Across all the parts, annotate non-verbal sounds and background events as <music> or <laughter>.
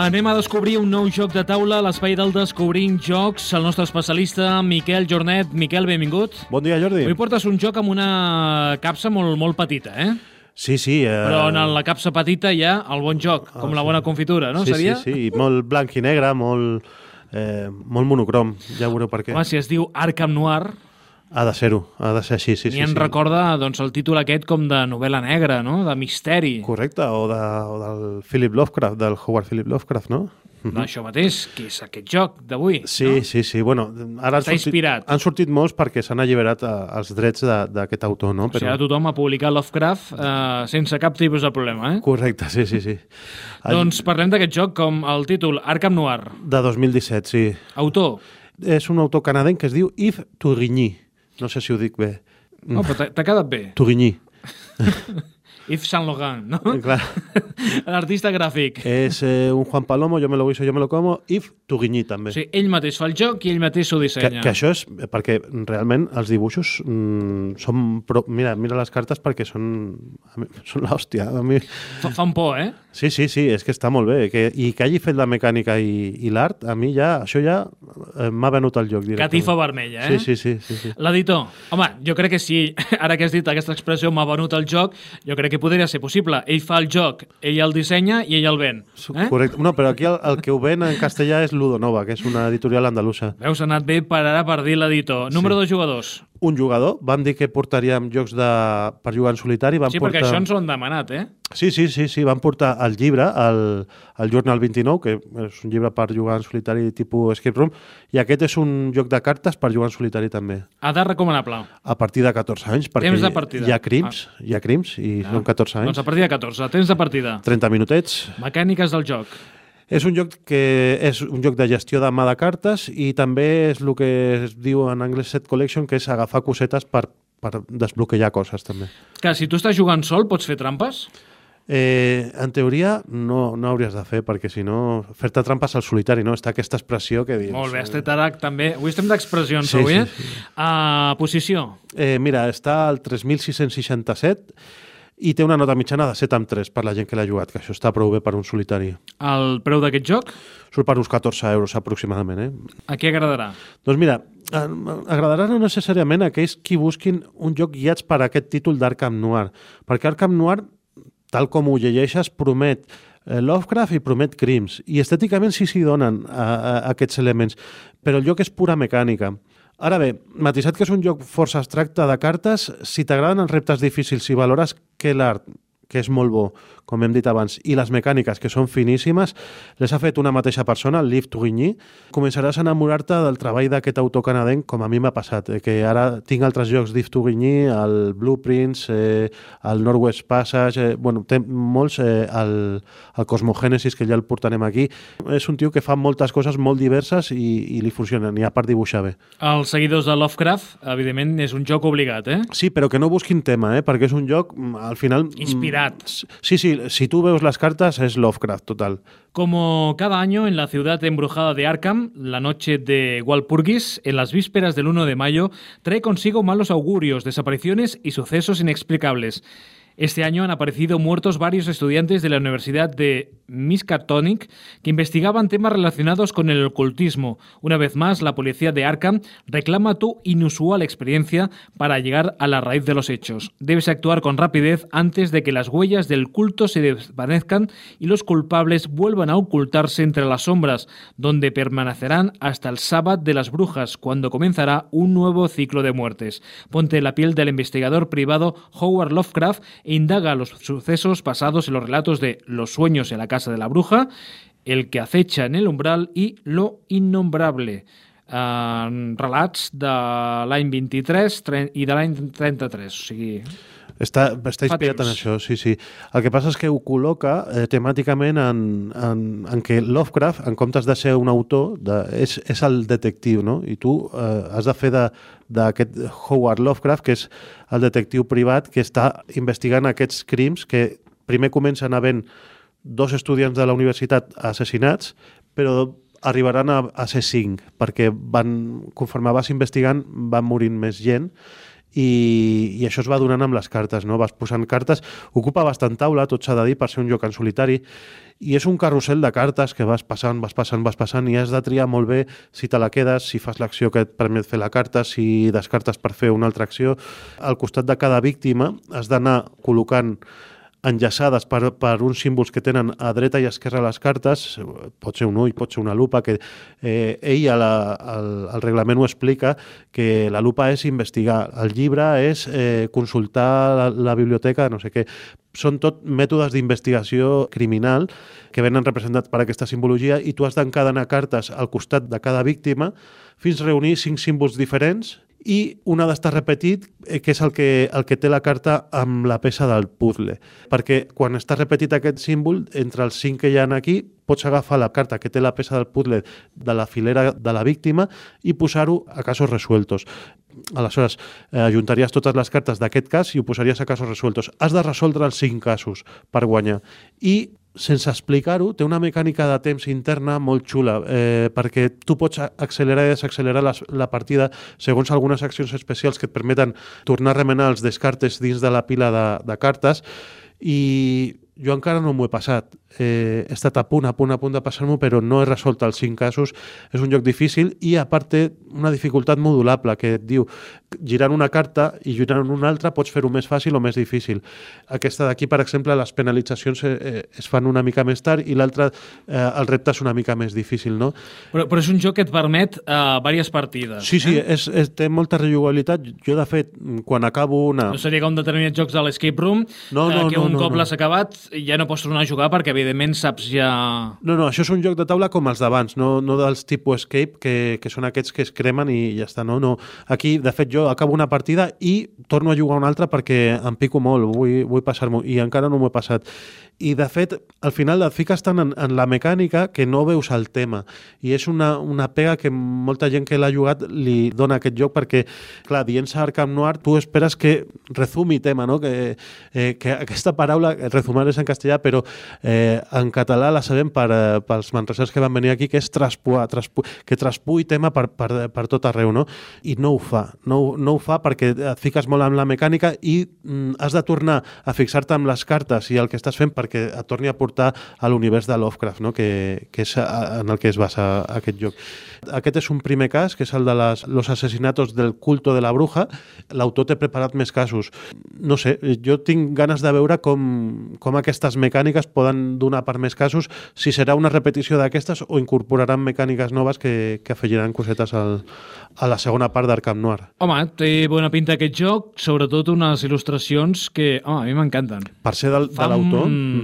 Anem a descobrir un nou joc de taula a l'espai del Descobrint Jocs. El nostre especialista, Miquel Jornet. Miquel, benvingut. Bon dia, Jordi. Avui portes un joc amb una capsa molt, molt petita, eh? Sí, sí. Eh... Però en la capsa petita hi ha el bon joc, com la bona confitura, no? sí, Seria? Sí, sí, molt blanc i negre, molt, eh, molt monocrom. Ja veureu per què. Home, si es diu Arkham Noir, Ha de ser-ho, ha de ser així, sí, ni sí. en sí. recorda doncs, el títol aquest com de novel·la negra, no? De misteri. Correcte, o, de, o del Philip Lovecraft, del Howard Philip Lovecraft, no? D'això mateix, que és aquest joc d'avui. Sí, no? sí, sí. Bueno, ara han sortit, inspirat. han sortit molts perquè s'han alliberat eh, els drets d'aquest autor, no? O sigui, ara tothom ha publicat Lovecraft eh, sense cap tipus de problema, eh? Correcte, sí, sí, sí. El- Doncs parlem d'aquest joc com el títol Arkham Noir. De 2017, sí. Autor. És un autor canadenc que es diu Yves Tourigny. No sé si ho dic bé. Oh, però t'ha- quedat bé. Tourigny. <laughs> Yves Saint Laurent, no? Clar. <laughs> L'artista gràfic. És eh, un Juan Palomo, yo me lo guiso, yo me lo como, Yves Tourigny també. Sigui, ell mateix fa el joc i ell mateix que, dissenya. que això és perquè realment els dibuixos mm, són... Pro, mira, mira les cartes perquè són, mi, són l'hòstia. A mi... Fa, fan por, eh? Sí, sí, sí, és que està molt bé. Que, I que hagi fet la mecànica i, i l'art, a mi ja, això ja eh, m'ha venut el joc directament. Catifa vermella, eh? Sí, sí, sí. sí, sí. L'editor. Home, jo crec que si <laughs> ara que has dit aquesta expressió m'ha venut el joc, jo crec que podria ser possible. Ell fa el joc, ell el dissenya i ell el ven. Eh? Correcte. No, però aquí el, el que ho ven en castellà és Ludonova, que és una editorial andalusa. Veus, ha anat bé per ara per dir l'editor. Número de jugadors. Un jugador, van dir que portaríem jocs de, per jugar en solitari. Van Sí, perquè portar... això ens ho han demanat, eh? Sí, sí, sí, sí, van portar el llibre, el, el Journal 29, que és un llibre per jugar en solitari tipus escape room, i aquest és un joc de cartes per jugar en solitari també, de recomanable. a partir de 14 anys, perquè Temps de partida. hi ha crims, hi ha crims, i són 14 anys, Doncs a partir de 14. Temps de partida. 30 minutets. Mecàniques del joc. És un joc que és un joc de gestió de mà de cartes i també és el que es diu en anglès set collection, que és agafar cosetes per, per desbloquejar coses també. Que si tu estàs jugant sol, pots fer trampes? Eh, en teoria no, no hauries de fer, perquè si no, fer-te trampes al solitari, no? Està aquesta expressió que dius... Molt bé, has tret ara també... Avui estem d'expressions, Sí, avui, sí, eh? sí. Uh, posició. Eh, mira, està al 3.667 i té una nota mitjana de 7 amb 3 per la gent que l'ha jugat, que això està prou bé per un solitari. El preu d'aquest joc, Surt per uns 14 euros aproximadament, eh? a qui agradarà? Doncs mira, agradarà no necessàriament a aquells qui busquin un joc guiats per aquest títol d'Arkham Noir, perquè Arkham Noir, tal com ho llegeixes, promet eh, Lovecraft i promet crims, i estèticament sí s'hi donen a, a, a aquests elements, però el joc és pura mecànica. Ara bé, matisat que és un joc força abstracte de cartes, si t'agraden els reptes difícils, si valores que l'art que és molt bo, com hem dit abans, i les mecàniques, que són finíssimes, les ha fet una mateixa persona, el Liv Tourigny, començaràs a enamorar-te del treball d'aquest autor canadenc, com a mi m'ha passat, eh, que ara tinc altres jocs d'Yves Tourigny, el Blueprints, eh, el Northwest Passage, eh, bueno, té molts, eh, el, el Cosmogènesis, que ja el portarem aquí. És un tio que fa moltes coses molt diverses i, i li funcionen, i a part dibuixar bé. Els seguidors de Lovecraft, evidentment, és un joc obligat, eh? Sí, però que no busquin tema, eh? perquè és un joc, mm, al final... mm, Inspirat. Sí, sí, si tu veus les cartes és Lovecraft, total. Como cada año en la ciudad embrujada de Arkham, la noche de Walpurgis, en las vísperas del 1 de mayo, trae consigo malos augurios, desapariciones y sucesos inexplicables. Este año han aparecido muertos varios estudiantes de la Universidad de Miskatonic que investigaban temas relacionados con el ocultismo. Una vez más, la policía de Arkham reclama tu inusual experiencia para llegar a la raíz de los hechos. Debes actuar con rapidez antes de que las huellas del culto se desvanezcan y los culpables vuelvan a ocultarse entre las sombras, donde permanecerán hasta el sábado de las brujas, cuando comenzará un nuevo ciclo de muertes. Ponte la piel del investigador privado Howard Lovecraft indaga los sucesos pasados en los relatos de Los sueños en la casa de la bruja, El que acecha en el umbral i Lo innombrable. Uh, relats de l'any 23 tre- i de l'any 33, o sigui... Està, està inspirat en això, sí, sí. El que passa és que ho col·loca eh, temàticament en, en, en què Lovecraft, en comptes de ser un autor, de, és, és el detectiu, no? I tu eh, has de fer d'aquest Howard Lovecraft, que és el detectiu privat que està investigant aquests crims que primer comencen havent dos estudiants de la universitat assassinats, però arribaran a, a ser cinc, perquè van, conforme vas investigant van morint més gent i, i això es va donant amb les cartes, no? Vas posant cartes, ocupa bastant taula, tot s'ha de dir, per ser un joc en solitari, i és un carrusel de cartes que vas passant, vas passant, vas passant, i has de triar molt bé si te la quedes, si fas l'acció que et permet fer la carta, si descartes per fer una altra acció. Al costat de cada víctima has d'anar col·locant enllaçades per, per uns símbols que tenen a dreta i a esquerra les cartes, pot ser un ull, pot ser una lupa, que eh, ell al, al reglament ho explica, que la lupa és investigar, el llibre és eh, consultar la, la biblioteca, no sé què. Són tot mètodes d'investigació criminal que venen representats per aquesta simbologia i tu has d'encadenar cartes al costat de cada víctima fins a reunir cinc símbols diferents i una d'estar repetit, eh, que és el que, el que té la carta amb la peça del puzzle. Perquè quan està repetit aquest símbol, entre els cinc que hi ha aquí, pots agafar la carta que té la peça del puzzle de la filera de la víctima i posar-ho a casos resueltos. Aleshores, eh, ajuntaries totes les cartes d'aquest cas i ho posaries a casos resueltos. Has de resoldre els cinc casos per guanyar. I sense explicar-ho, té una mecànica de temps interna molt xula, eh, perquè tu pots accelerar i desaccelerar la, la partida segons algunes accions especials que et permeten tornar a remenar els descartes dins de la pila de, de cartes i jo encara no m'ho he passat. Eh, he estat a punt, a punt, a punt de passar-m'ho, però no he resolt els cinc casos. És un joc difícil i, a part, té una dificultat modulable que et diu girant una carta i girant una altra pots fer-ho més fàcil o més difícil. Aquesta d'aquí, per exemple, les penalitzacions eh, eh es fan una mica més tard i l'altra, eh, el repte és una mica més difícil, no? Però, però és un joc que et permet eh, diverses partides. Sí, sí, eh? és, és, té molta rejugabilitat. Jo, de fet, quan acabo una... No seria com determinats jocs de l'Escape Room, no, no, eh, que un no, cop no. l'has acabat ja no pots tornar a jugar perquè, evidentment, saps ja... No, no, això és un joc de taula com els d'abans, no, no dels tipus Escape, que, que són aquests que es cremen i ja està. No, no. Aquí, de fet, jo acabo una partida i torno a jugar una altra perquè em pico molt, vull, vull passar-m'ho, i encara no m'ho he passat i de fet al final et fiques tant en, en la mecànica que no veus el tema i és una, una pega que molta gent que l'ha jugat li dona aquest joc perquè clar, dient-se Arkham Noir tu esperes que resumi tema no? que, eh, que aquesta paraula resumar és en castellà però eh, en català la sabem per, eh, pels manresers que van venir aquí que és traspuar, traspu que traspui tema per, per, per tot arreu no? i no ho fa, no, no ho fa perquè et fiques molt en la mecànica i mm, has de tornar a fixar-te amb les cartes i el que estàs fent per perquè et torni a portar a l'univers de Lovecraft, no? que, que és en el que es basa aquest joc. Aquest és un primer cas, que és el de les, los asesinatos del culto de la bruja. L'autor té preparat més casos. No sé, jo tinc ganes de veure com, com aquestes mecàniques poden donar per més casos, si serà una repetició d'aquestes o incorporaran mecàniques noves que, que afegiran cosetes al, a la segona part d'Arkham Noir. Home, té bona pinta aquest joc, sobretot unes il·lustracions que, home, a mi m'encanten. Per ser del, de l'autor... Mm,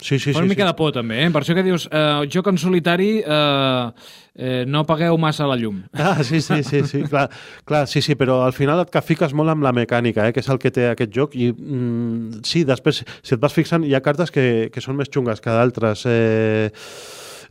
sí, sí, Fa una sí, mica sí. de por, també, eh? Per això que dius, eh, joc en solitari, eh, eh, no pagueu massa la llum. Ah, sí, sí, sí, sí clar, clar, sí, sí, però al final et fiques molt amb la mecànica, eh, que és el que té aquest joc, i mm, sí, després, si et vas fixant, hi ha cartes que, que són més xungues que d'altres. Eh,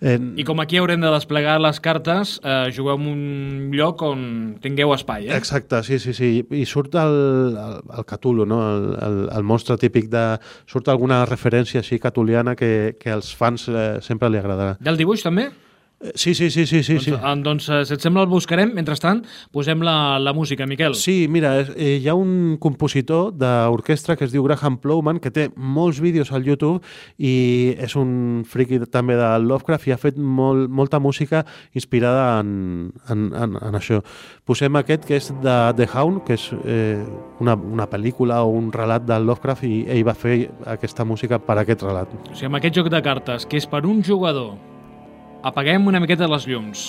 en... I com aquí haurem de desplegar les cartes, eh, jugueu en un lloc on tingueu espai, eh? Exacte, sí, sí, sí. I surt el, el, el Cthulhu, no? El, el, el monstre típic de... Surt alguna referència així catuliana que, que als fans eh, sempre li agradarà. Del dibuix, també? Sí, sí, sí, sí, sí. Doncs, sí. doncs eh, si et sembla el buscarem. Mentrestant, posem la, la música, Miquel. Sí, mira, eh, hi ha un compositor d'orquestra que es diu Graham Plowman, que té molts vídeos al YouTube i és un friki també de Lovecraft i ha fet molt, molta música inspirada en, en, en, en això. Posem aquest, que és de The Hound, que és eh, una, una pel·lícula o un relat de Lovecraft i ell va fer aquesta música per a aquest relat. O sigui, amb aquest joc de cartes, que és per un jugador apaguem una miqueta les llums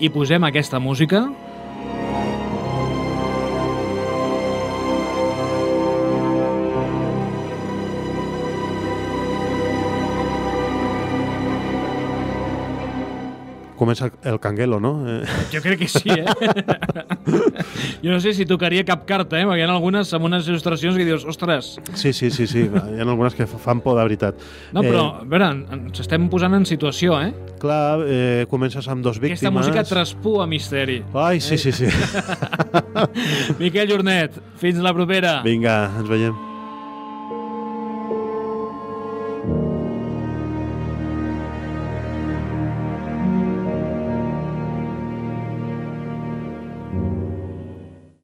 i posem aquesta música comença el canguelo, no? Jo crec que sí, eh? <laughs> jo no sé si tocaria cap carta, eh? Perquè hi ha algunes amb unes il·lustracions que dius, ostres... Sí, sí, sí, sí. hi ha algunes que fan por de veritat. No, però, eh, a veure, ens estem posant en situació, eh? Clar, eh, comences amb dos víctimes... Aquesta música traspua misteri. Ai, sí, sí, sí. <laughs> Miquel Jornet, fins la propera. Vinga, ens veiem.